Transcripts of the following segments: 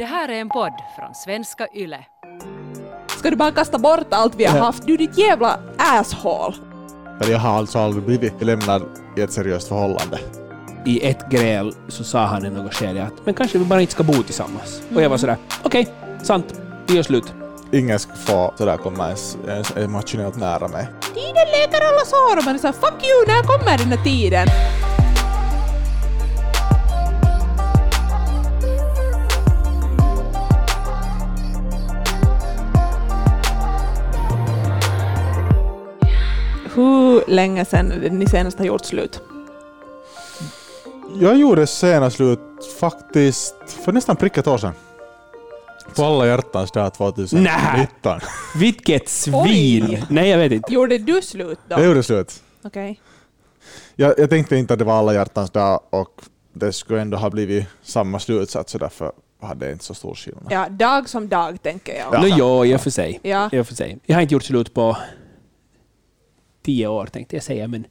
Det här är en podd från svenska YLE. Ska du bara kasta bort allt vi har haft? Du ditt jävla asshole. Jag har alltså aldrig blivit lämnad i ett seriöst förhållande. I ett gräl så sa han i något skede att men kanske vi bara inte ska bo tillsammans. Och jag var sådär, okej, sant, vi gör slut. Ingen ska få sådär komma ens, ens emotionellt nära mig. Tiden läker alla sår och man är såhär fuck you, när kommer den här tiden? Hur länge sedan ni senast har gjort slut? Jag gjorde senast slut faktiskt för nästan prick ett år sedan. På alla hjärtans dag 2019. Vilket svin! Oj. Nej, jag vet inte. Gjorde du slut då? Jag gjorde slut. Okej. Jag, jag tänkte inte att det var alla hjärtans dag och det skulle ändå ha blivit samma slutsats så därför hade det inte så stor skillnad. Ja, dag som dag tänker jag. Ja. Nå, ja, i och för sig. Ja. Och för sig. Jag har inte gjort slut på tio år, tänkte jag säga, men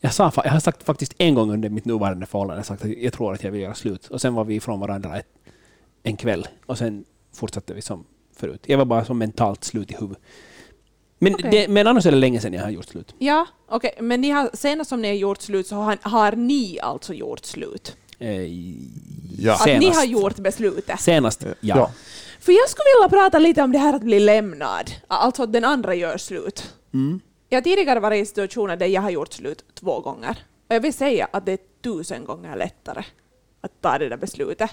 jag, sa, jag har sagt faktiskt en gång under mitt nuvarande förhållande, sagt att jag tror att jag vill göra slut. Och sen var vi ifrån varandra ett, en kväll och sen fortsatte vi som förut. Jag var bara som mentalt slut i huvudet. Men, Okej. det, men annars är det länge sedan jag har gjort slut. Ja, okej. Men ni har, senast som ni har gjort slut så har, har ni alltså gjort slut? Eh, Ja. Att ni senast. har gjort beslutet? Senast, ja. Ja. För jag skulle vilja prata lite om det här att bli lämnad. Alltså att den andra gör slut. Mm. Jag har tidigare varit i situationer där jag har gjort slut två gånger. Och jag vill säga att det är tusen gånger lättare att ta det där beslutet.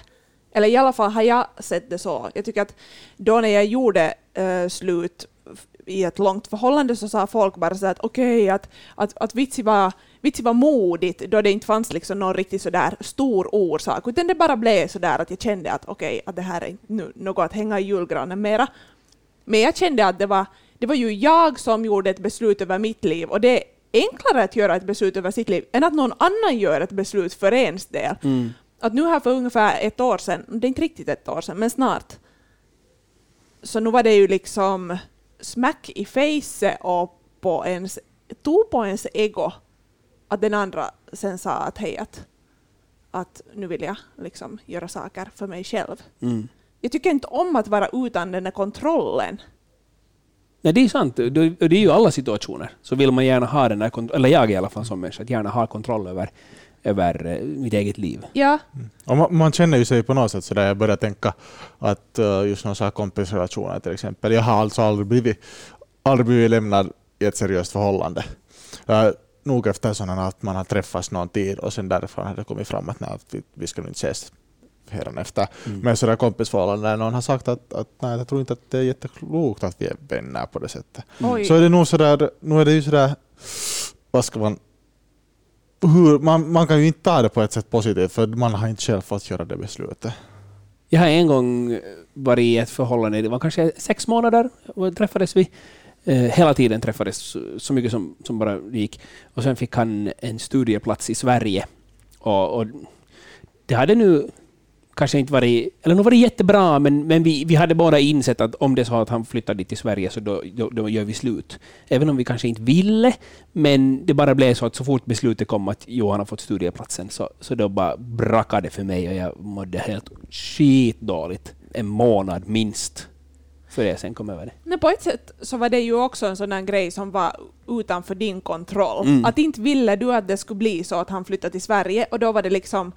Eller i alla fall har jag sett det så. Jag tycker att då när jag gjorde uh, slut i ett långt förhållande så sa folk bara så att okej, att, att, att vitsi, var, vitsi var modigt då det inte fanns liksom någon riktigt sådär stor orsak, utan det bara blev sådär att jag kände att okej, att det här är inte något att hänga i julgranen mera. Men jag kände att det var, det var ju jag som gjorde ett beslut över mitt liv och det är enklare att göra ett beslut över sitt liv än att någon annan gör ett beslut för ens del. Mm. Att nu här för ungefär ett år sedan, det är inte riktigt ett år sedan, men snart, så nu var det ju liksom smack i face och på ens, tog på ens ego att den andra sen sa att hej, att, att nu vill jag liksom göra saker för mig själv. Mm. Jag tycker inte om att vara utan den där kontrollen. Nej, det är sant. Det är ju alla situationer. Så vill man gärna ha den där eller jag i alla fall som människa, att gärna ha kontroll över, över eh, mitt eget liv. Ja, Och man, man känner ju sig på något sätt sådär, jag börjar tänka att uh, just någon sån här kompisrelationer till exempel, jag har alltså aldrig blivit, aldrig blivit lämnad i ett seriöst förhållande. Uh, nog efter sådana att man har träffats någon tid och sen därifrån har det kommit fram att, nej, vi, vi ska inte ses efter. Mm. Men sådär kompisförhållanden där någon har sagt att, att nej, jag tror inte att det är jätteklokt att vi är vänner på det sättet. oj. Så är det nog sådär, nu är det ju sådär, vad ska man, hur, man, man kan ju inte ta det på ett sätt positivt för man har inte själv fått göra det beslutet. Jag har en gång varit i ett förhållande, det var kanske sex månader, och träffades vi. Eh, hela tiden träffades så- så mycket som, som bara gick. Och sen fick han en studieplats i Sverige. Och, och det hade nu kanske inte varit, eller nog varit jättebra, men, men vi, vi hade båda insett att om det är så att han flyttar dit till Sverige så då, då, då gör vi slut. Även om vi kanske inte ville, men det bara blev så att så fort beslutet kom att Johan har fått studieplatsen så, så då bara brakade det för mig och jag mådde helt skitdåligt. En månad minst. För jag sen kom över det. Nej, på ett sätt så var det ju också en sån grej som var utanför din kontroll. Mm. Att inte ville du att det skulle bli så att han flyttade till Sverige och då var det liksom,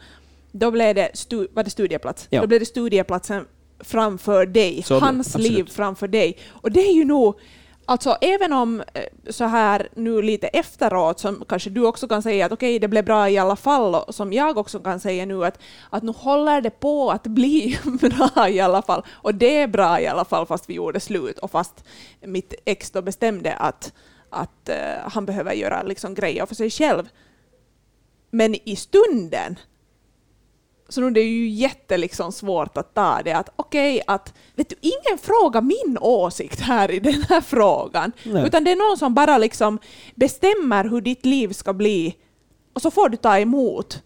då blev det, stu, var det studieplats. Ja. Då blev det studieplatsen framför dig, Så hans absolut. liv framför dig. Och det är ju nog, alltså även om eh, så här nu lite efteråt som kanske du också kan säga att okej, det blev bra i alla fall, och som jag också kan säga nu att, att nu håller det på att bli bra i alla fall. Och det är bra i alla fall fast vi gjorde slut och fast mitt ex då bestämde att, att eh, han behöver göra liksom grejer för sig själv. Men i stunden så nu är det ju jätte liksom svårt att ta det att okej att vet du, ingen frågar min åsikt här i den här frågan Nej. utan det är någon som bara liksom bestämmer hur ditt liv ska bli och så får du ta emot.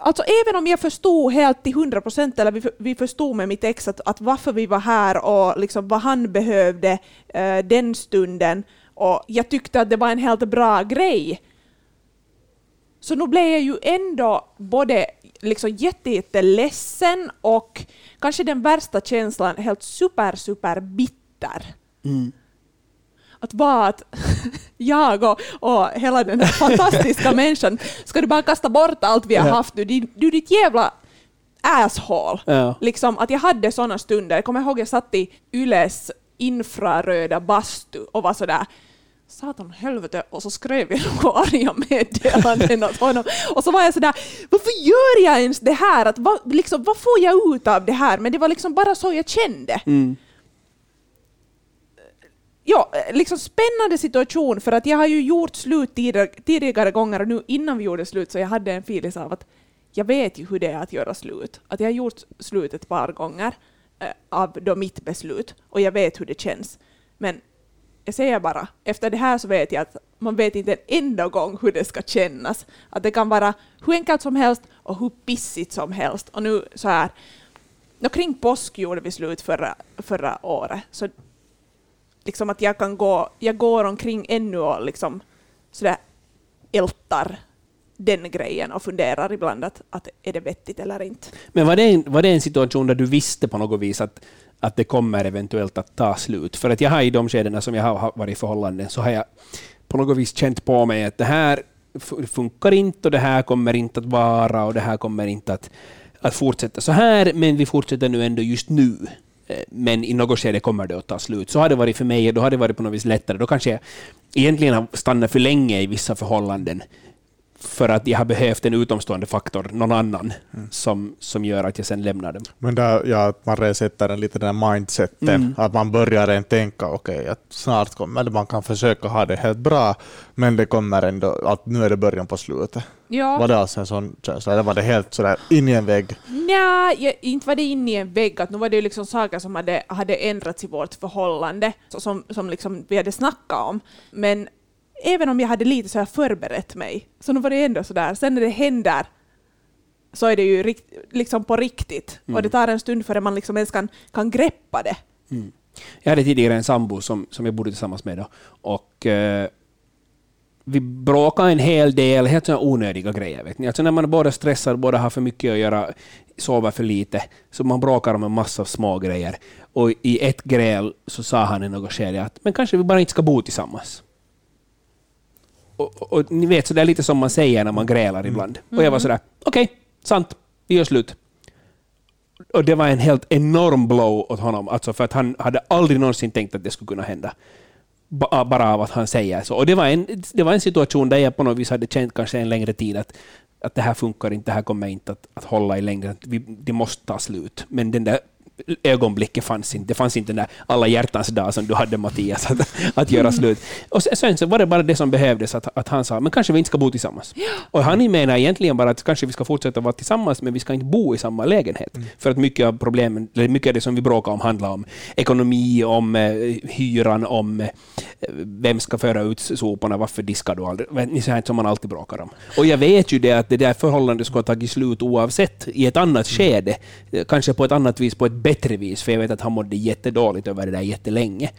Alltså även om jag förstod helt till 100 procent, eller vi, vi förstod med mitt ex att, att varför vi var här och liksom vad han behövde eh, den stunden och jag tyckte att det var en helt bra grej. Så nu blev jag ju ändå både liksom jätte, jätte ledsen och kanske den värsta känslan, helt super, super bitter. Mm. Att vara att jag och, och hela den här fantastiska människan, ska du bara kasta bort allt vi har haft nu? Du, du ditt jävla asshole. Ja. Liksom att jag hade sådana stunder. Jag kommer ihåg jag satt i Yles infraröda bastu och var sådär Satan helvete, och så skrev jag några arga meddelanden åt honom. Och så var jag sådär, varför gör jag ens det här? Att, vad, liksom, vad får jag ut av det här? Men det var liksom bara så jag kände. Mm. Ja, liksom spännande situation för att jag har ju gjort slut tidigare, tidigare gånger och nu innan vi gjorde slut så jag hade en feeling av att jag vet ju hur det är att göra slut. Att jag har gjort slut ett par gånger eh, av då mitt beslut och jag vet hur det känns. Men jag säger bara, efter det här så vet jag att man vet inte en enda gång hur det ska kännas. Att det kan vara hur enkelt som helst och hur pissigt som helst. Och nu så här, och kring påsk gjorde vi slut förra, förra året. Så liksom att jag kan gå, jag går omkring ännu och liksom sådär ältar den grejen och funderar ibland att, att är det vettigt eller inte. Men var det, en, var det en situation där du visste på något vis att, att det kommer eventuellt att ta slut? För att jag har i de skedena som jag har varit i förhållanden så har jag på något vis känt på mig att det här funkar inte och det här kommer inte att vara och det här kommer inte att, att fortsätta så här, men vi fortsätter nu ändå just nu. Eh, men i något skede kommer det att ta slut. Så har det varit för mig och då har det varit på något vis lättare. Då kanske jag egentligen har stannat för länge i vissa förhållanden för att jag har behövt en utomstående faktor, någon annan, som, som gör att jag sen lämnar dem. Men där, ja, att man resetar en lite den här mindseten, Mm. att man börjar redan tänka okej, att snart kommer det, man kan försöka ha det helt bra, men det kommer ändå, att nu är det början på slutet. Ja. Var det alltså en sån känsla, eller var det helt sådär in i en vägg? Nej, inte var det inne i en vägg, att nu var det ju liksom saker som hade, hade ändrats i vårt förhållande, som, som liksom vi hade snackat om. Men även om jag hade lite så här förberett mig, så nu var det ändå sådär, sen när det händer så är det ju rikt, liksom på riktigt. Och det tar en stund före man liksom ens kan, kan greppa det. Mm. Jag hade tidigare en sambo som, som jag bodde tillsammans med. Då, och eh, vi bråkade en hel del, helt sådana onödiga grejer. Vet ni? Alltså när man båda stressar, båda har för mycket att göra, sover för lite, så man bråkar om en massa små grejer. Och i ett gräl så sa han i något skede att men kanske vi bara inte ska bo tillsammans. Och, och, ni vet, så det är lite som man säger när man grälar ibland. Och jag var sådär, okej, sant, vi gör slut. Och det var en helt enorm blow åt honom, alltså för att han hade aldrig någonsin tänkt att det skulle kunna hända. Ba- Bara av att han säger så. Och det var, en, det var en situation där jag på något vis hade känt kanske en längre tid att, att det här funkar inte, det här kommer inte att, att hålla i längden, vi, det måste ta slut. Men den där ögonblicket fanns inte. Det fanns inte den där alla hjärtans dag som du hade Mattias, att, att göra slut. Och sen- så var det bara det som behövdes, att, att han sa men kanske vi inte ska bo tillsammans. Och han menar egentligen bara att kanske vi ska fortsätta vara tillsammans, men vi ska inte bo i samma lägenhet. För att mycket av problemen, eller mycket av det som vi bråkar om handlar om ekonomi, om eh, hyran, om eh, vem ska föra ut soporna, varför diskar du aldrig? Ni sånt som man alltid bråkar om. Och jag vet ju det att det där förhållandet skulle ha tagit slut oavsett i ett annat skede. Eh, Kanske på ett annat vis, på ett bättre vis, för jag vet att han mådde jättedåligt över det där jättelänge.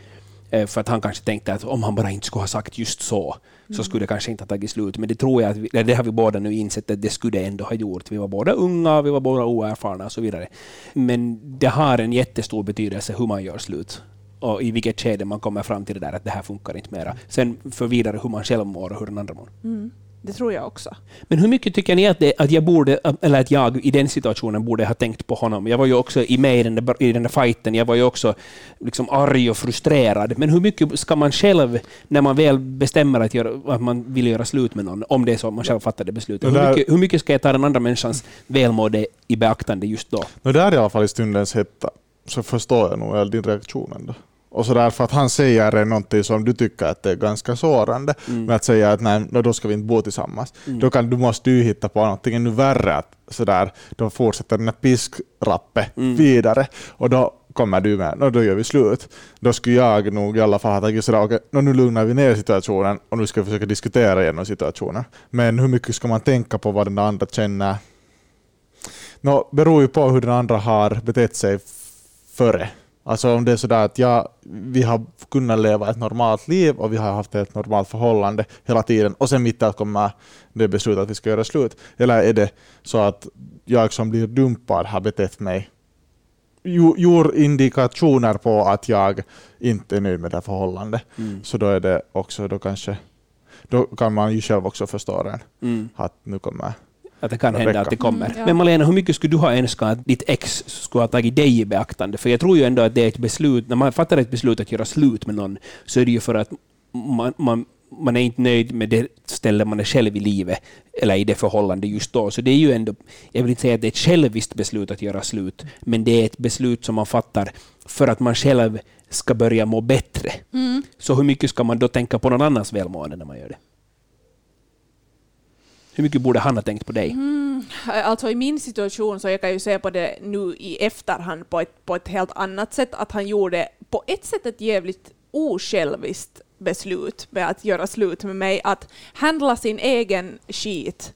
Eh, För att han kanske tänkte att om han bara inte skulle ha sagt just så, så skulle det kanske inte ha tagit slut. Men det tror jag att vi, det har vi båda nu insett att det skulle det ändå ha gjort. Vi var båda unga, vi var båda oerfarna och så vidare. Men det har en jättestor betydelse hur man gör slut. Och i vilket skede man kommer fram till det där att det här funkar inte mera. Sen för vidare hur man själv mår och hur den andra mår. Mm. Det tror jag också. Men hur mycket tycker ni att, det, att jag borde, eller att jag i den situationen borde ha tänkt på honom? Jag var ju också i med i den där, i den där fighten, jag var ju också liksom arg och frustrerad. Men hur mycket ska man själv, när man väl bestämmer att, göra, att man vill göra slut med någon, om det är så att man själv fattar det beslutet, Det hur mycket, hur mycket ska jag ta den andra människans välmående i beaktande just då? No, där i alla fall i stundens hetta så förstår jag nog din reaktion ändå. Och så därför att han säger någonting som du tycker att det är ganska sårande, Mm. med att säga att nej, då ska vi inte bo tillsammans. Då kan, du måste ju hitta på någonting ännu värre, att sådär, då fortsätter den här piskrappe Mm. vidare. Och då kommer du med, no, då gör vi slut. Då skulle jag nog i alla fall ha tagit sådär, no, nu lugnar vi ner situationen och nu ska vi försöka diskutera igenom situationen. Men hur mycket ska man tänka på vad den andra känner? No, beror ju på hur den andra har betett sig före. Alltså om det är sådär att ja, vi har kunnat leva ett normalt liv och vi har haft ett normalt förhållande hela tiden och sen mitt i allt kommer det beslutet att vi ska göra slut. Eller är det så att jag som blir dumpad har betett mig gjort indikationer på att jag inte är nöjd med det förhållandet. Mm. Så då är det också då kanske, då kan man ju själv också förstå den, Mm. att nu kommer Att det kan hända Rebecca. att det kommer. Mm, ja. Men Malena, hur mycket skulle du ha önskat att ditt ex skulle ha tagit dig i beaktande? För jag tror ju ändå att det är ett beslut, när man fattar ett beslut att göra slut med någon, så är det ju för att man, man, man är inte nöjd med det ställe man är själv i livet, eller i det förhållande just då. Så det är ju ändå, jag vill inte säga att det är ett själviskt beslut att göra slut, men det är ett beslut som man fattar för att man själv ska börja må bättre. Mm. Så hur mycket ska man då tänka på någon annans välmående när man gör det? Hur mycket borde han ha tänkt på dig? Mm, alltså i min situation så jag kan ju se på det nu i efterhand på ett, på ett helt annat sätt, att han gjorde på ett sätt ett jävligt osjälviskt beslut med att göra slut med mig, att handla sin egen skit,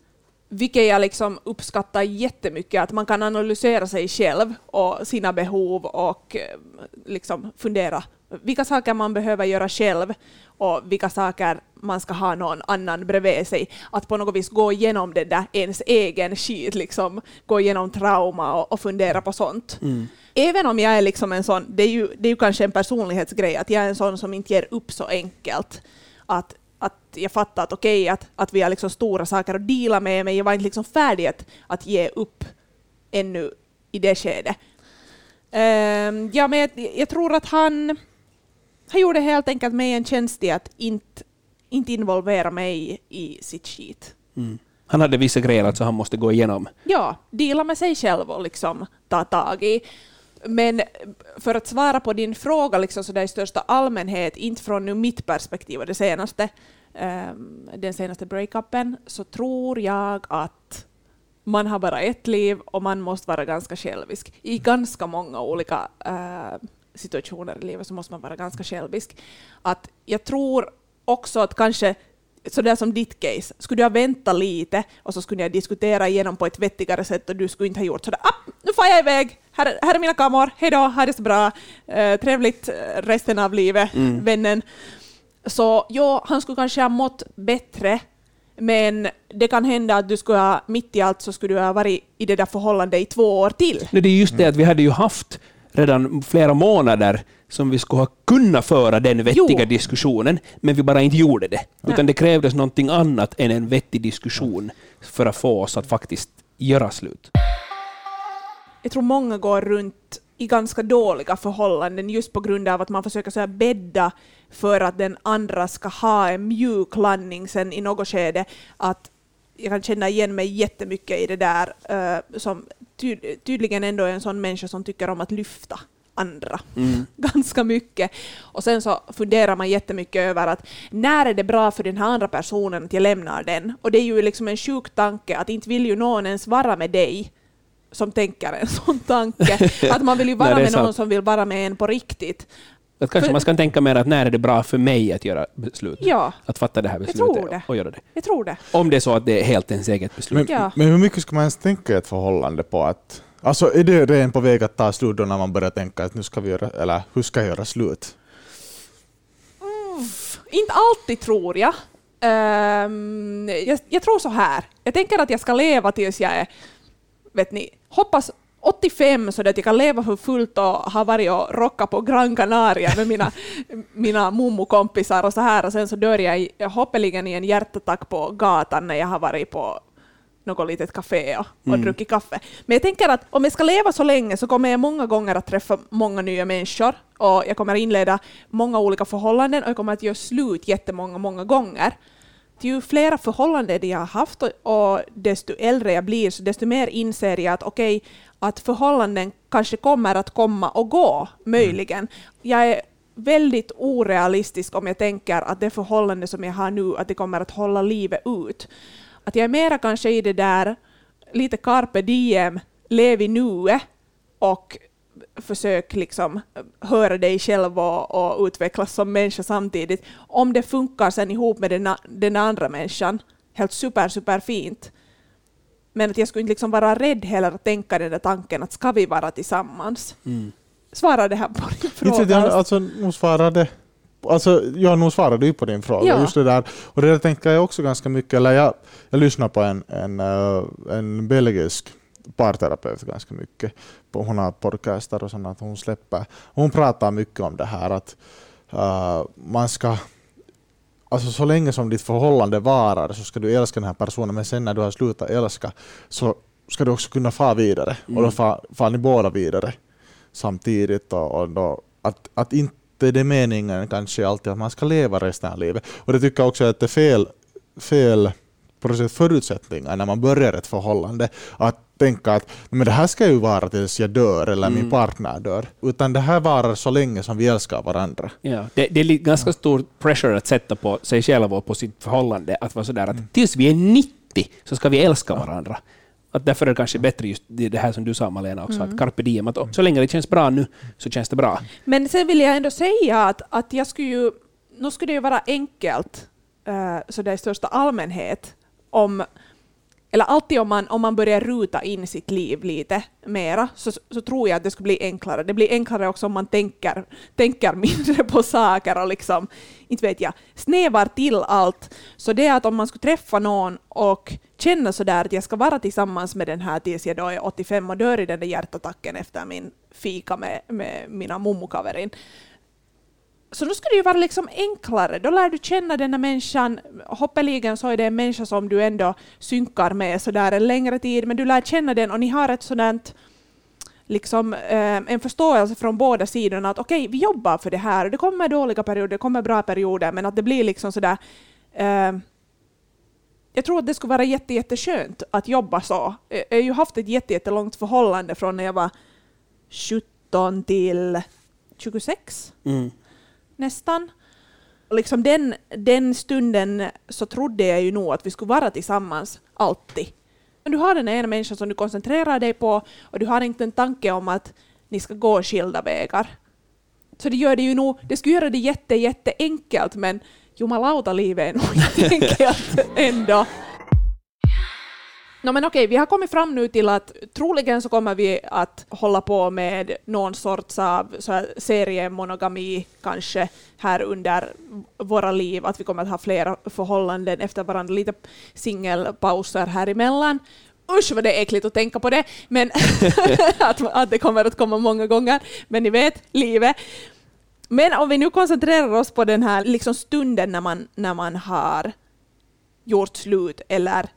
vilket jag liksom uppskattar jättemycket, att man kan analysera sig själv och sina behov och eh, liksom fundera vilka saker man behöver göra själv och vilka saker man ska ha någon annan bredvid sig. Att på något vis gå igenom det där ens egen skit, liksom, gå igenom trauma och, och fundera på sånt. Mm. Även om jag är liksom en sån, det är, ju, det är ju kanske en personlighetsgrej, att jag är en sån som inte ger upp så enkelt. Att, att jag fattar att okej, att, att vi har liksom stora saker att dela med, men jag var inte liksom färdig att, att ge upp ännu i det skedet. Ehm, ja, men jag, jag tror att han, han gjorde helt enkelt mig en tjänst i att inte, inte involvera mig i sitt skit. Mm. Han hade vissa grejer alltså han måste gå igenom. Ja, dela med sig själv och liksom ta tag i. Men för att svara på din fråga liksom så där i största allmänhet, inte från nu mitt perspektiv och det senaste, ehm, den senaste breakupen, så tror jag att man har bara ett liv och man måste vara ganska självisk. I ganska många olika eh, situationer i livet så måste man vara ganska självisk. Att jag tror också att kanske sådär som ditt case, skulle jag vänta lite och så skulle jag diskutera igenom på ett vettigare sätt och du skulle inte ha gjort sådär ah, nu får jag iväg, här, är- här är mina kameror, hej då, ha det så bra, eh, trevligt eh, resten av livet, Mm. vännen. Så ja, han skulle kanske ha mått bättre, men det kan hända att du skulle ha, mitt i allt så skulle du ha varit i det där förhållandet i två år till. Nej, det är just det att vi hade ju haft redan flera månader som vi skulle ha kunnat föra den vettiga Jo. diskussionen, men vi bara inte gjorde det. Nej. Utan det krävdes någonting annat än en vettig diskussion för att få oss att faktiskt göra slut. jag tror många går runt i ganska dåliga förhållanden just på grund av att man försöker så här bädda för att den andra ska ha en mjuk landning sen i något skede. Att jag kan känna igen mig jättemycket i det där eh, som ty- tydligen ändå är en sån människa som tycker om att lyfta andra Mm. ganska mycket. Och sen så funderar man jättemycket över att när är det bra för den här andra personen att jag lämnar den? Och det är ju liksom en sjuk tanke att inte vill ju någon ens vara med dig som tänker en sån tanke. Att man vill ju vara Nej, med någon som vill vara med en på riktigt. Att kanske För- man ska tänka mer att när är det bra för mig att göra beslut? Ja, Att fatta det här tror beslutet det. och göra det. jag tror det. Om det är så att det är helt ens eget beslut. Men, Ja. men hur mycket ska man ens tänka i ett förhållande på att... Alltså är det redan på väg att ta slut då när man börjar tänka att nu ska vi göra, eller hur ska jag göra slut? Mm, inte alltid tror jag. Um, jag. Jag tror så här. Jag tänker att jag ska leva tills jag är, vet ni, hoppas 85 så att jag kan leva för fullt och ha varit och rockat på Gran Canaria med mina, mina mummukompisar och så här och sen så dör jag, i, hoppeligen i en hjärtattack på gatan när jag har varit på något litet café och, och Mm. druckit kaffe. Men jag tänker att om jag ska leva så länge så kommer jag många gånger att träffa många nya människor och jag kommer inleda många olika förhållanden och jag kommer att göra slut jättemånga, många gånger. Ju flera förhållanden jag har haft och, och desto äldre jag blir så desto mer inser jag att okej, att förhållanden kanske kommer att komma och gå, möjligen. Jag är väldigt orealistisk om jag tänker att det förhållande som jag har nu, att det kommer att hålla livet ut. Att jag är mera kanske i det där lite carpe diem, lev i nuet och försök liksom höra dig själv och, och utvecklas som människa samtidigt. Om det funkar sen ihop med den, den andra människan, helt super, super fint. Men att jag skulle inte liksom vara rädd heller att tänka den där tanken att ska vi vara tillsammans? Mm. Svara det här på din Inte fråga. jag, alltså, nog svarade, alltså, jag nog svarade ju på din fråga. Ja. Just det där. Och det där tänker jag också ganska mycket. Eller jag, jag lyssnade på en, en, eh, en belgisk parterapeut ganska mycket. Hon har podcastar och sånt att hon släpper. Hon pratar mycket om det här att uh, man ska Alltså så länge som ditt förhållande varar så ska du älska den här personen men sen när du har slutat älska så ska du också kunna fara vidare mm. och då far, far ni båda vidare samtidigt och, och då, att, att inte det är meningen kanske alltid att man ska leva resten av livet. Och det tycker jag också att det är fel, fel förutsättningar när man börjar ett förhållande. Att tänka att men det här ska ju vara tills jag dör eller mm. min partner dör. Utan det här varar så länge som vi älskar varandra. Ja, det, det är ganska stor pressure att sätta på sig själv och på sitt förhållande. Att vara sådär att mm. tills vi är 90 så ska vi älska varandra. Att därför är det kanske bättre just det här som du sa Malena också, mm. att carpe diem, att så länge det känns bra nu så känns det bra. Men sen vill jag ändå säga att, att jag skulle ju, nu skulle det ju vara enkelt uh, så det är i största allmänhet om eller alltid om man, om man börjar ruta in sitt liv lite mera, så, så tror jag att det skulle bli enklare. Det blir enklare också om man tänker, tänker mindre på saker och liksom, inte vet jag, snävar till allt. Så det är att om man skulle träffa någon och känna sådär att jag ska vara tillsammans med den här tills jag då är 85 och dör i den där hjärtattacken efter min fika med, med mina mummukaverin, så då ska det ju vara liksom enklare. Då lär du känna denna människan. Hoppeligen så är det en människa som du ändå synkar med sådär en längre tid, men du lär känna den och ni har ett sådant liksom, eh, en förståelse från båda sidorna att okej, okay, vi jobbar för det här. Det kommer dåliga perioder, det kommer bra perioder, men att det blir liksom sådär eh, jag tror att det skulle vara jätte, jätteskönt att jobba så. Jag har ju haft ett jättelångt förhållande från när jag var 17 till 26. Mm nästan. Liksom den, den stunden så trodde jag ju nog att vi skulle vara tillsammans alltid. Men du har den ena människan som du koncentrerar dig på och du har inte en tanke om att ni ska gå skilda vägar. Så det gör det ju nog, det skulle göra det jätte, jätte enkelt men jumalauta livet är nog inte enkelt ändå. No, men okej, vi har kommit fram nu till att troligen så kommer vi att hålla på med någon sorts av så seriemonogami kanske här under våra liv, att vi kommer att ha flera förhållanden efter varandra, lite singelpauser här emellan. Usch vad det är äckligt att tänka på det, men att, att det kommer att komma många gånger. Men ni vet, livet. Men om vi nu koncentrerar oss på den här liksom stunden när man, när man har gjort slut eller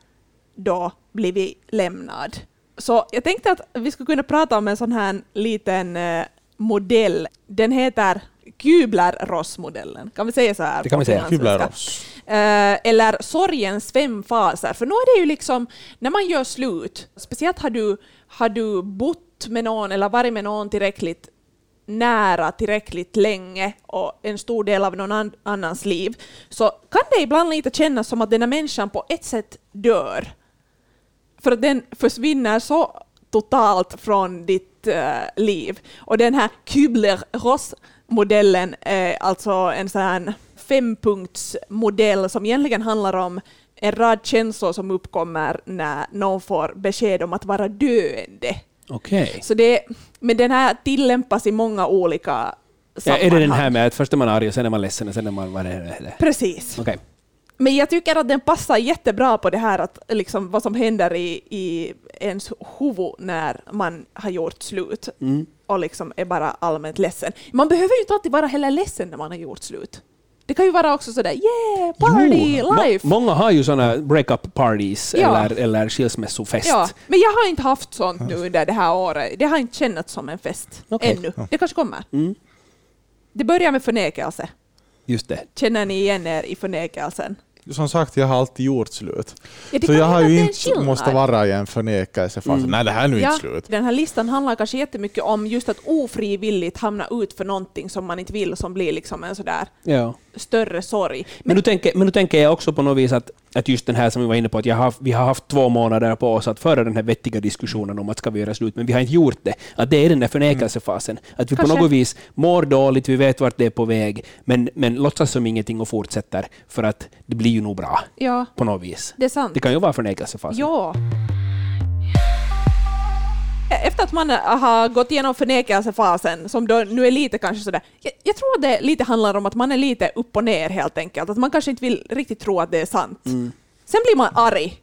då blivit lämnad. Så jag tänkte att vi skulle kunna prata om en sån här liten eh, modell. Den heter Kübler-Ross-modellen. Kan vi säga så här? Det kan vi säga. Kübler-Ross. Eh, eller sorgens fem faser. För nu är det ju liksom, när man gör slut, speciellt har du, har du bott med någon eller varit med någon tillräckligt nära tillräckligt länge och en stor del av någon annans liv, så kan det ibland lite kännas som att den här människan på ett sätt dör för att den försvinner så totalt från ditt uh, liv. Och den här Kübler-Ross-modellen är alltså en sån här fempunktsmodell som egentligen handlar om en rad känslor som uppkommer när någon får besked om att vara döende. Okay. Så det, men den här tillämpas i många olika sammanhang. Ja, är det den här med att först är man arg och sen är man ledsen och sen är man... Vad är det? Precis. Okay. Men jag tycker att den passar jättebra på det här att liksom vad som händer i, i ens huvud när man har gjort slut mm. och liksom är bara allmänt ledsen. Man behöver ju inte alltid vara heller ledsen när man har gjort slut. Det kan ju vara också sådär yeah, party, jo, life! Må många har ju sådana break-up parties ja. eller, eller skilsmässofest. Ja, men jag har inte haft sånt nu under det här året. Det har inte känts som en fest okay. ännu. Det kanske kommer. Mm. Det börjar med förnekelse. Just det. Känner ni igen er i förnekelsen? Som sagt, jag har alltid gjort slut. Ja, så jag har ju inte måste vara i en förnekelsefas. Mm. Nej, det här är nu ja, inte slut. Den här listan handlar kanske jättemycket om just att ofrivilligt hamna ut för någonting som man inte vill, som blir liksom en sådär ja. större sorg. Men, men, du tänker, men du tänker jag också på något vis att, att just den här som vi var inne på, att har, vi har haft två månader på oss att föra den här vettiga diskussionen om att ska vi göra slut, men vi har inte gjort det. Att det är den där förnekelsefasen. Att vi kanske. på något vis mår dåligt, vi vet vart det är på väg, men, men låtsas som ingenting och fortsätter, för att det blir ju nog bra. Ja. På något vis. Det är sant. Det kan ju vara förnekelsefasen. Ja. Efter att man har gått igenom förnekelsefasen, som då nu är lite kanske sådär, jag, jag, tror att det lite handlar om att man är lite upp och ner helt enkelt, att man kanske inte vill riktigt tro att det är sant. Mm. Sen blir man arg.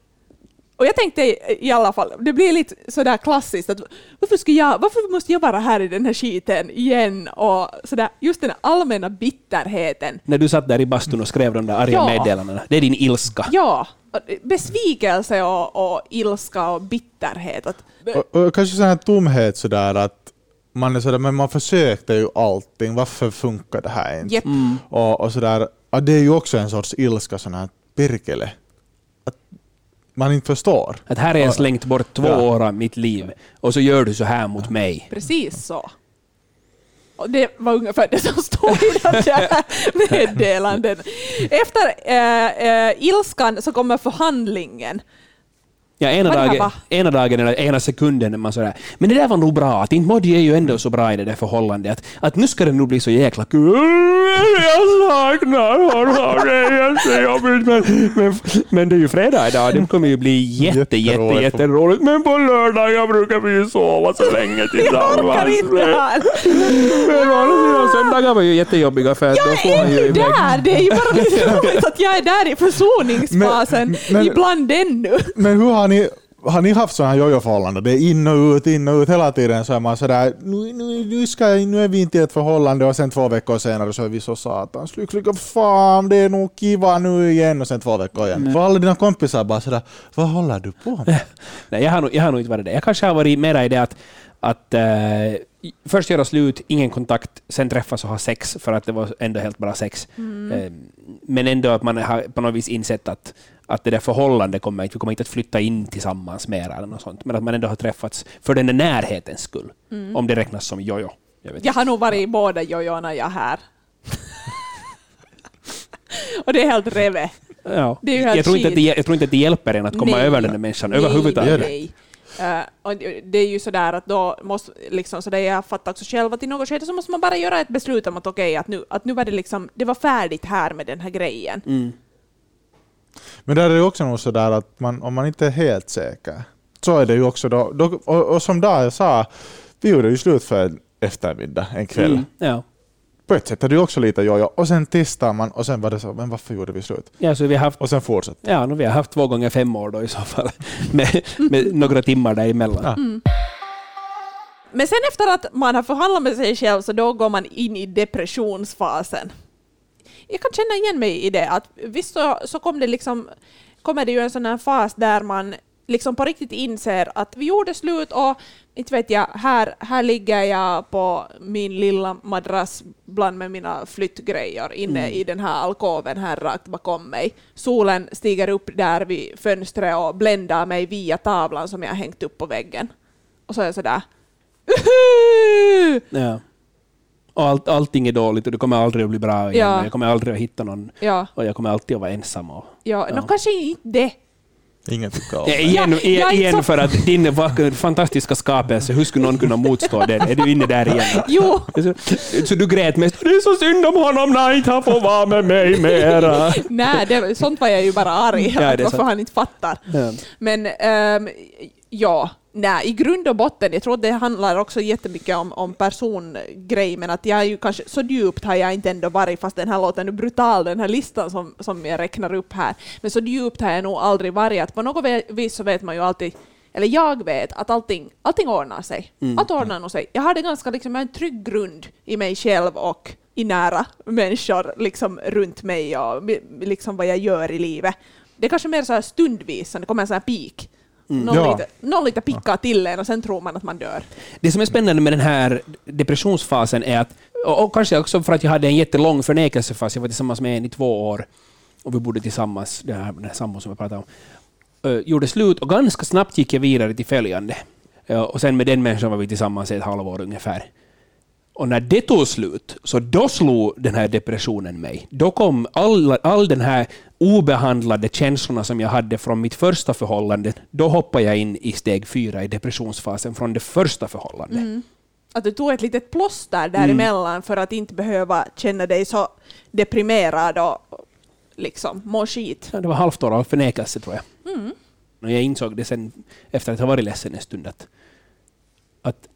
Och jag tänkte i alla fall, det blir lite sådär klassiskt att varför, ska jag, varför måste jag vara här i den här skiten igen? Och sådär, just den allmänna bitterheten. När du satt där i bastun och skrev de där arga Ja. meddelandena. Det är din ilska. Ja, besvikelse och, och ilska och bitterhet. Att, Och, och kanske sån här tomhet sådär att man är sådär, men man försökte ju allting, varför funkar det här inte? Jepp. Mm. Och, och sådär, det är ju också en sorts ilska, sån här perkele. Man inte förstår. Att här har jag slängt bort två Ja. år av mitt liv och så gör du så här mot mig. Precis så. Och det var ungefär det som stod i de där meddelanden. Efter äh, äh, ilskan så kommer förhandlingen. Ja, ena, dagen, ena dagen eller ena sekunden är man sådär men det där var nog bra, att inte Moddy är ju ändå så bra i det där förhållandet att, att nu ska det nog bli så jäkla kul. Jag saknar honom, det är jättejobbigt men, men, men det är ju fredag idag, det kommer ju bli jätte, jätte, Jätteroligt. jätteroligt. Men på lördagar brukar vi ju sova så länge Jag orkar tillsammans. inte här. Men å andra sidan, söndagar var ju jättejobbiga för att då får Jag man är ju iväg- där! Det är ju bara lite roligt att jag är där i försoningsfasen, Men- men- ibland ännu. Men hur har ni, har ni haft sådana här jojo-förhållanden? Det är in och ut, in och ut hela tiden. Så är man sådär, nu, nu, nu, ska jag, nu är vi inte i ett förhållande och sen två veckor senare så är vi så satans lyckliga. Fan, det är nog kiva nu igen och sen två veckor igen. För alla dina kompisar bara sådär, vad håller du på med? Nej, jag har, nog, jag har nog inte varit det. Jag kanske har varit mera i det att, att eh, först göra slut, ingen kontakt, sen träffas och ha sex, för att det var ändå helt bara sex. Eh, men ändå att man har på något vis insett att, att det där förhållandet kommer inte, vi kommer inte att flytta in tillsammans mera eller något sånt, men att man ändå har träffats för den där närhetens skull. Om det räknas som jojo. Jag vet Jag har nog varit i båda jojorna jag här. och det är helt reve. Ja. Det är helt jag, tror inte att det, jag tror inte att det hjälper en att komma Nej. över den där människan Nej, överhuvudtaget. nej. Eh, och det är ju sådär att då måste, liksom sådär, jag fattar också själv att i något skede så måste man bara göra ett beslut om att okej, att, nu, att nu var det liksom, det var färdigt här med den här grejen. Mm. Men där är det också nog sådär att man, om man inte är helt säker, så är det ju också då, då och, och som Daja sa, vi gjorde ju slut för en eftermiddag, en kväll. Mm. Ja. På ett sätt är det ju också lite jojo, och sen testar man och sen var det så, men varför gjorde vi slut? Ja, så vi har haft Och sen fortsätter Ja, nu vi har haft två gånger fem år då i så fall, med, med några timmar däremellan. Ja. Men sen efter att man har förhandlat med sig själv så då går man in i depressionsfasen. Jag kan känna igen mig i det, att visst så, så kom det liksom, kommer det ju en sån här fas där man liksom på riktigt inser att vi gjorde slut och inte vet jag, här, här ligger jag på min lilla madrass bland med mina flyttgrejer inne i den här alkoven här rakt bakom mig. Solen stiger upp där vid fönstret och bländar mig via tavlan som jag hängt upp på väggen. Och så är jag sådär! Ja. Och allt, allting är dåligt och det kommer aldrig att bli bra igen. Ja. Jag kommer aldrig att hitta någon Ja, och jag kommer alltid att vara ensam. Och, ja, Ja. Nå, kanske inte det. Ingen tycker om Ja, det. igen, Ja, jag är igen inte så- för att din fantastiska skapelse, hur skulle någon kunna motstå det? Är du inne där igen? Jo, Så, så du grät mest det är så synd om honom när inte han får vara med mig mera. nej, det, sånt var jag ju bara arg Ja, varför sant. han inte fattar. Ja. Men ehm, ja, nej, i grund och botten, jag tror det handlar också jättemycket om, om persongrej, men att jag är ju kanske, så djupt har jag inte ändå varit, fast den här låter nu brutal, den här listan som, som jag räknar upp här, men så djupt har jag nog aldrig varit, att på något vis så vet man ju alltid eller jag vet att allting, allting ordnar sig. Allt ordnar nog sig. Jag har det ganska liksom, en trygg grund i mig själv och i nära människor liksom runt mig och liksom vad jag gör i livet. Det är kanske mer så här stundvis, det kommer en sån här peak. Någon, Ja. lite, någon lite pickar till en och sen tror man att man dör. Det som är spännande med den här depressionsfasen är att, och, och kanske också för att jag hade en jättelång förnekelsefas, jag var tillsammans med en i två år och vi bodde tillsammans, den här, den här sambon som jag pratade om, uh, gjorde slut och ganska snabbt gick jag vidare till följande. Ja, och sen med den människan var vi tillsammans i ett halvår ungefär. Och när det tog slut, så då slog den här depressionen mig. Då kom all, all den här obehandlade känslorna som jag hade från mitt första förhållande, då hoppade jag in i steg fyra i depressionsfasen från det första förhållandet. Att du tog ett litet plåster däremellan för att inte behöva känna dig så deprimerad och liksom må skit. Ja, det var halvt år av förnekelse tror jag. Och jag insåg det sen efter att ha varit ledsen en stund att, att,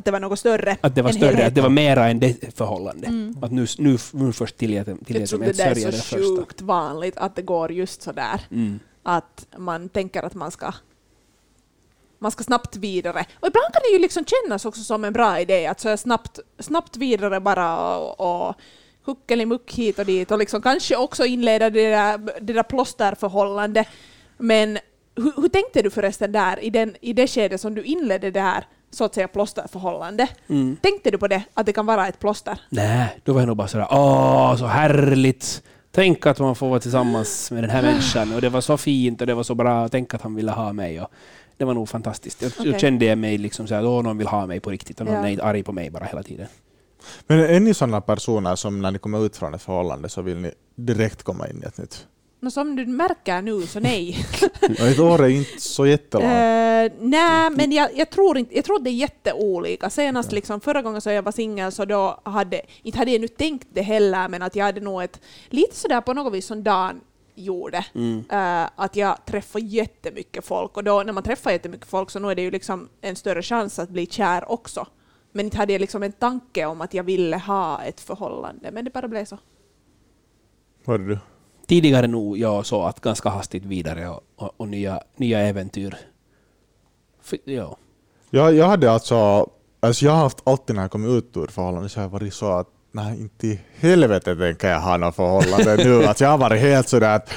Att det var något större att det var större, att det var mera än det förhållande. Att nu, nu, nu först tillät, Jag tillät tror det där är så sjukt vanligt att det går just så där. Mm. att man tänker att man ska man ska snabbt vidare. Och ibland kan det ju liksom kännas också som en bra idé att så snabbt, snabbt vidare bara och, och huckelimuck hit och dit och liksom kanske också inleda det där, det där plåsterförhållandet. Men hur, hur tänkte du förresten där i, den, i det skede som du inledde det här så att säga plåsterförhållande? Mm. Tänkte du på det, att det kan vara ett plåster? Nej, då var jag nog bara sådär åh, så härligt. Tänk att man får vara tillsammans med den här människan och det var så fint och det var så bra. Tänk att han ville ha mig. Och det var nog fantastiskt. Jag, Okej. jag kände mig liksom så att någon vill ha mig på riktigt och någon Ja. är inte arg på mig bara hela tiden. Men är ni sådana personer som när ni kommer ut från ett förhållande så vill ni direkt komma in i ett nytt? Nå, som du märker nu så nej. Ett år är inte så jättelångt. Eh, nej, men jag, jag, tror inte, jag tror att det är jätteolika. Senast liksom, förra gången så jag var singel så då hade, inte hade jag nu tänkt det heller, men att jag hade nog ett, lite sådär på något vis som Dan gjorde, Mm. eh, att jag träffar jättemycket folk och då när man träffar jättemycket folk så nu är det ju liksom en större chans att bli kär också. Men inte hade jag liksom en tanke om att jag ville ha ett förhållande, men det bara blev så. Hörde du? Tidigare nog jag så att ganska hastigt vidare och, och, och nya, nya äventyr. För, ja. Jag, jag hade alltså, alltså jag har haft alltid när jag kommit ut ur förhållande så har jag varit så att nej inte i helvete tänker jag ha något förhållande nu. Alltså jag har varit helt sådär att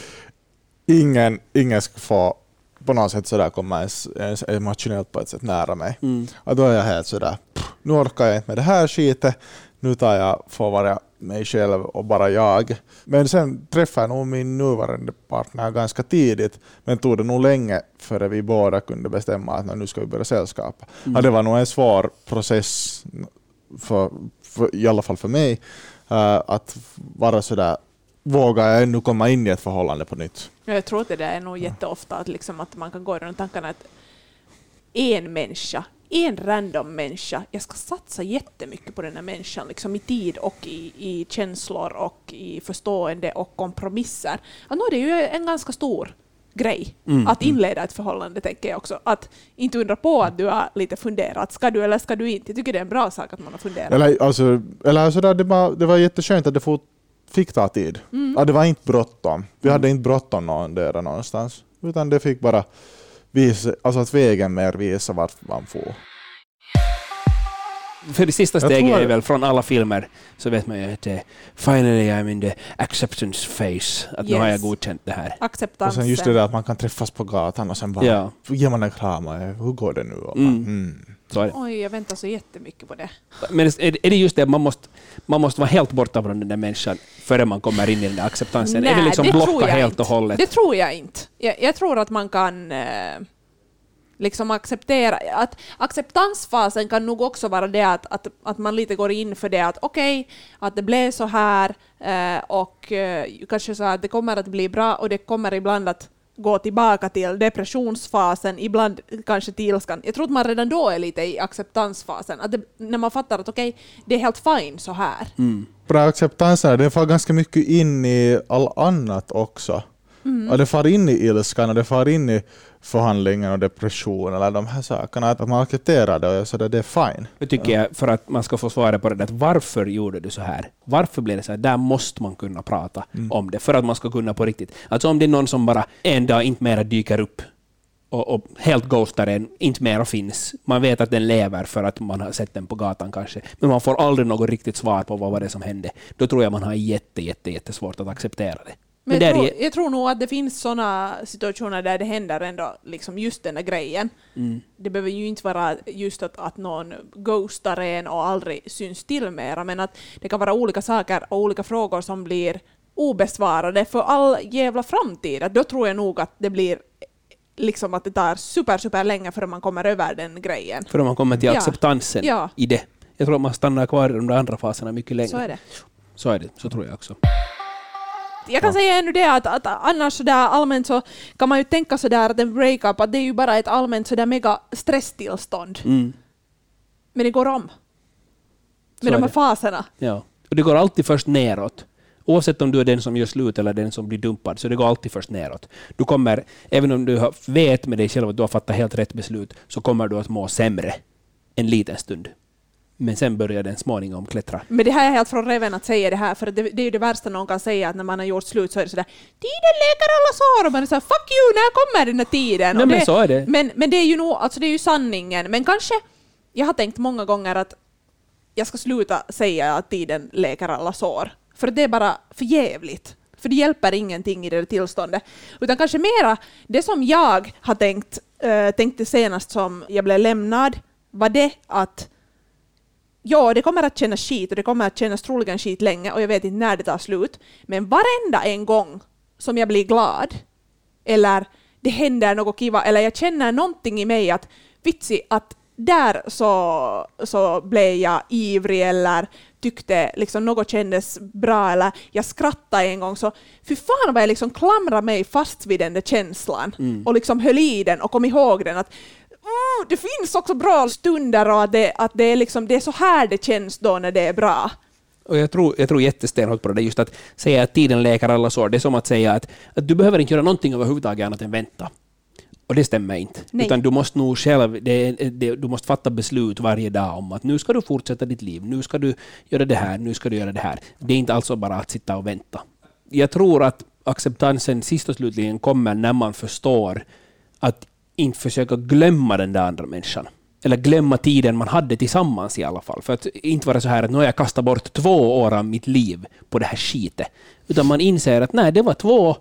ingen, ingen ska få på något sätt sådär komma ens, ens emotionellt på ett sätt nära mig. Mm. Och då är jag helt sådär, pff, nu orkar jag inte med det här skitet, nu tar jag, får vara mig själv och bara jag. Men sen träffade jag nog min nuvarande partner ganska tidigt, men tog det nog länge före vi båda kunde bestämma att "Nå, nu ska vi börja sällskapa. Mm. Ja, det var nog en svår process, för, för, i alla fall för mig, eh, att vara sådär, vågar jag ännu komma in i ett förhållande på nytt? Jag tror att det där är nog jätteofta att, liksom att man kan gå i de tankarna att en människa, en random människa, jag ska satsa jättemycket på den här människan, liksom i tid och i, i känslor och i förstående och kompromisser. Ja, nu är det ju en ganska stor grej Mm, att mm. inleda ett förhållande, tänker jag också. Att inte undra på att du har lite funderat, ska du eller ska du inte? Jag tycker det är en bra sak att man har funderat. Eller, alltså, eller sådär, det, var, det var jätteskönt att det fort, fick ta tid. Mm. Ja, det var inte bråttom. Vi hade inte bråttom någon där någonstans. Utan det fick bara visa, alltså att vägen mer visa vart man får. För det sista steget är väl från alla filmer så vet man ju att det finally I'm in the acceptance phase. Att nu har jag Yes. godkänt det här. Och Acceptansen. sen just det där att man kan träffas på gatan och sen bara Ja, ger man en kram och hur går det nu? Och Mm. bara, mm. Så är det. Oj, jag väntar så jättemycket på det. Men är det just det, man måste, man måste vara helt borta från den där människan före man kommer in i den där acceptansen? är det Nej, liksom det tror blocka jag helt inte. och hållet? Det tror jag inte. Jag, jag tror att man kan eh, liksom acceptera... Att acceptansfasen kan nog också vara det att, att, att man lite går in för det att okej, att det blev så här eh, och eh, kanske så att det kommer att bli bra och det kommer ibland att gå tillbaka till depressionsfasen, ibland kanske till ilskan. Jag tror att man redan då är lite i acceptansfasen. Att det, när man fattar att okej, det är helt fine så här. Mm. Bra acceptansen, den far ganska mycket in i allt annat också. Mm. Och det far in i ilskan och det far in i förhandlingen och depression eller de här sakerna. Att man accepterar det och är sådär, det är fine. Då tycker jag, för att man ska få svara på det, där, att varför gjorde du så här? Varför blev det så här? Där måste man kunna prata Mm. om det, för att man ska kunna på riktigt. Alltså om det är någon som bara en dag inte mera dyker upp och, och helt ghostar en, inte mera finns. Man vet att den lever för att man har sett den på gatan kanske, men man får aldrig något riktigt svar på vad var det som hände. Då tror jag man har jätte, jätte, jättesvårt att acceptera det. Men jag, tror, jag tror nog att det finns sådana situationer där det händer ändå liksom just den där grejen. Mm. Det behöver ju inte vara just att, att någon ghostar en och aldrig syns till mera, men att det kan vara olika saker och olika frågor som blir obesvarade för all jävla framtid. Att Då tror jag nog att det blir liksom att det tar super, super länge förrän man kommer över den grejen. För om man kommer till acceptansen Ja. i det. Jag tror att man stannar kvar i de andra faserna mycket längre. Så är det. Så är det, så tror jag också. Jag kan säga ännu det att, att annars sådär allmänt så kan man ju tänka sådär att en breakup, att det är ju bara ett allmänt sådär mega stresstillstånd. Mm. Men det går om. Med de här det. faserna. Ja. Och det går alltid först neråt. Oavsett om du är den som gör slut eller den som blir dumpad, så det går alltid först neråt. Du kommer, även om du vet med dig själv att du har fattat helt rätt beslut, så kommer du att må sämre en liten stund. Men sen börjar den småningom klättra. Men det här är helt från reven att säga det här, för det, det är ju det värsta någon kan säga att när man har gjort slut så är det sådär ”tiden läker alla sår” och man är såhär ”fuck you, när kommer den här tiden?” Nej, Och men det, så är det. Men, men det är ju nog, alltså det är ju sanningen. Men kanske, jag har tänkt många gånger att jag ska sluta säga att tiden läker alla sår. För det är bara för jävligt. För det hjälper ingenting i det tillståndet. Utan kanske mera, det som jag har tänkt, äh, tänkte senast som jag blev lämnad, var det att Ja, det kommer att kännas skit och det kommer att kännas troligen skit länge och jag vet inte när det tar slut. Men varenda en gång som jag blir glad eller det händer något kiva eller jag känner någonting i mig att vitsi att där så, så blev jag ivrig eller tyckte liksom något kändes bra eller jag skrattade en gång så fy fan vad jag liksom klamrade mig fast vid den där känslan och liksom höll i den och kom ihåg den att mm, det finns också bra stunder och att, det, att det, är liksom, det är så här det känns då när det är bra. Och jag tror, jag tror jättestenhårt på det, just att säga att tiden läker alla sår. Det är som att säga att, att du behöver inte göra någonting överhuvudtaget annat än vänta. Och det stämmer inte. Nej. Utan du måste nog själv, det, det, du måste fatta beslut varje dag om att nu ska du fortsätta ditt liv, nu ska du göra det här, nu ska du göra det här. Det är inte alltså bara att sitta och vänta. Jag tror att acceptansen sist och slutligen kommer när man förstår att inte försöka glömma den där andra människan. Eller glömma tiden man hade tillsammans i alla fall. För att inte vara så här att nu har jag kastat bort två år av mitt liv på det här skitet. Utan man inser att nej, det var två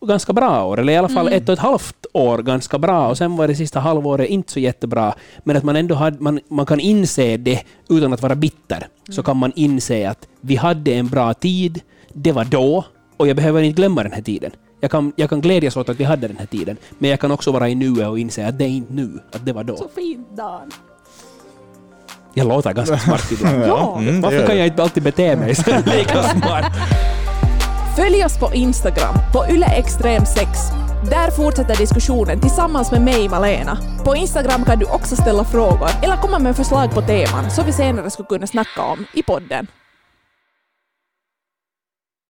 ganska bra år, eller i alla fall ett och ett halvt år ganska bra, och sen var det sista halvåret inte så jättebra, men att man ändå hade, man, man kan inse det utan att vara bitter, så kan man inse att vi hade en bra tid, det var då, och jag behöver inte glömma den här tiden. Jag kan, jag kan glädjas åt att vi hade den här tiden, men jag kan också vara i nuet och inse att det är inte nu, att det var då. Så fint Dan. Jag låter ganska smart ibland. Ja. Mm, Varför kan jag inte alltid bete mig så lika smart? Följ oss på Instagram, på yleextrem6. Där fortsätter diskussionen tillsammans med mig, Malena. På Instagram kan du också ställa frågor eller komma med förslag på teman som vi senare skulle kunna snacka om i podden.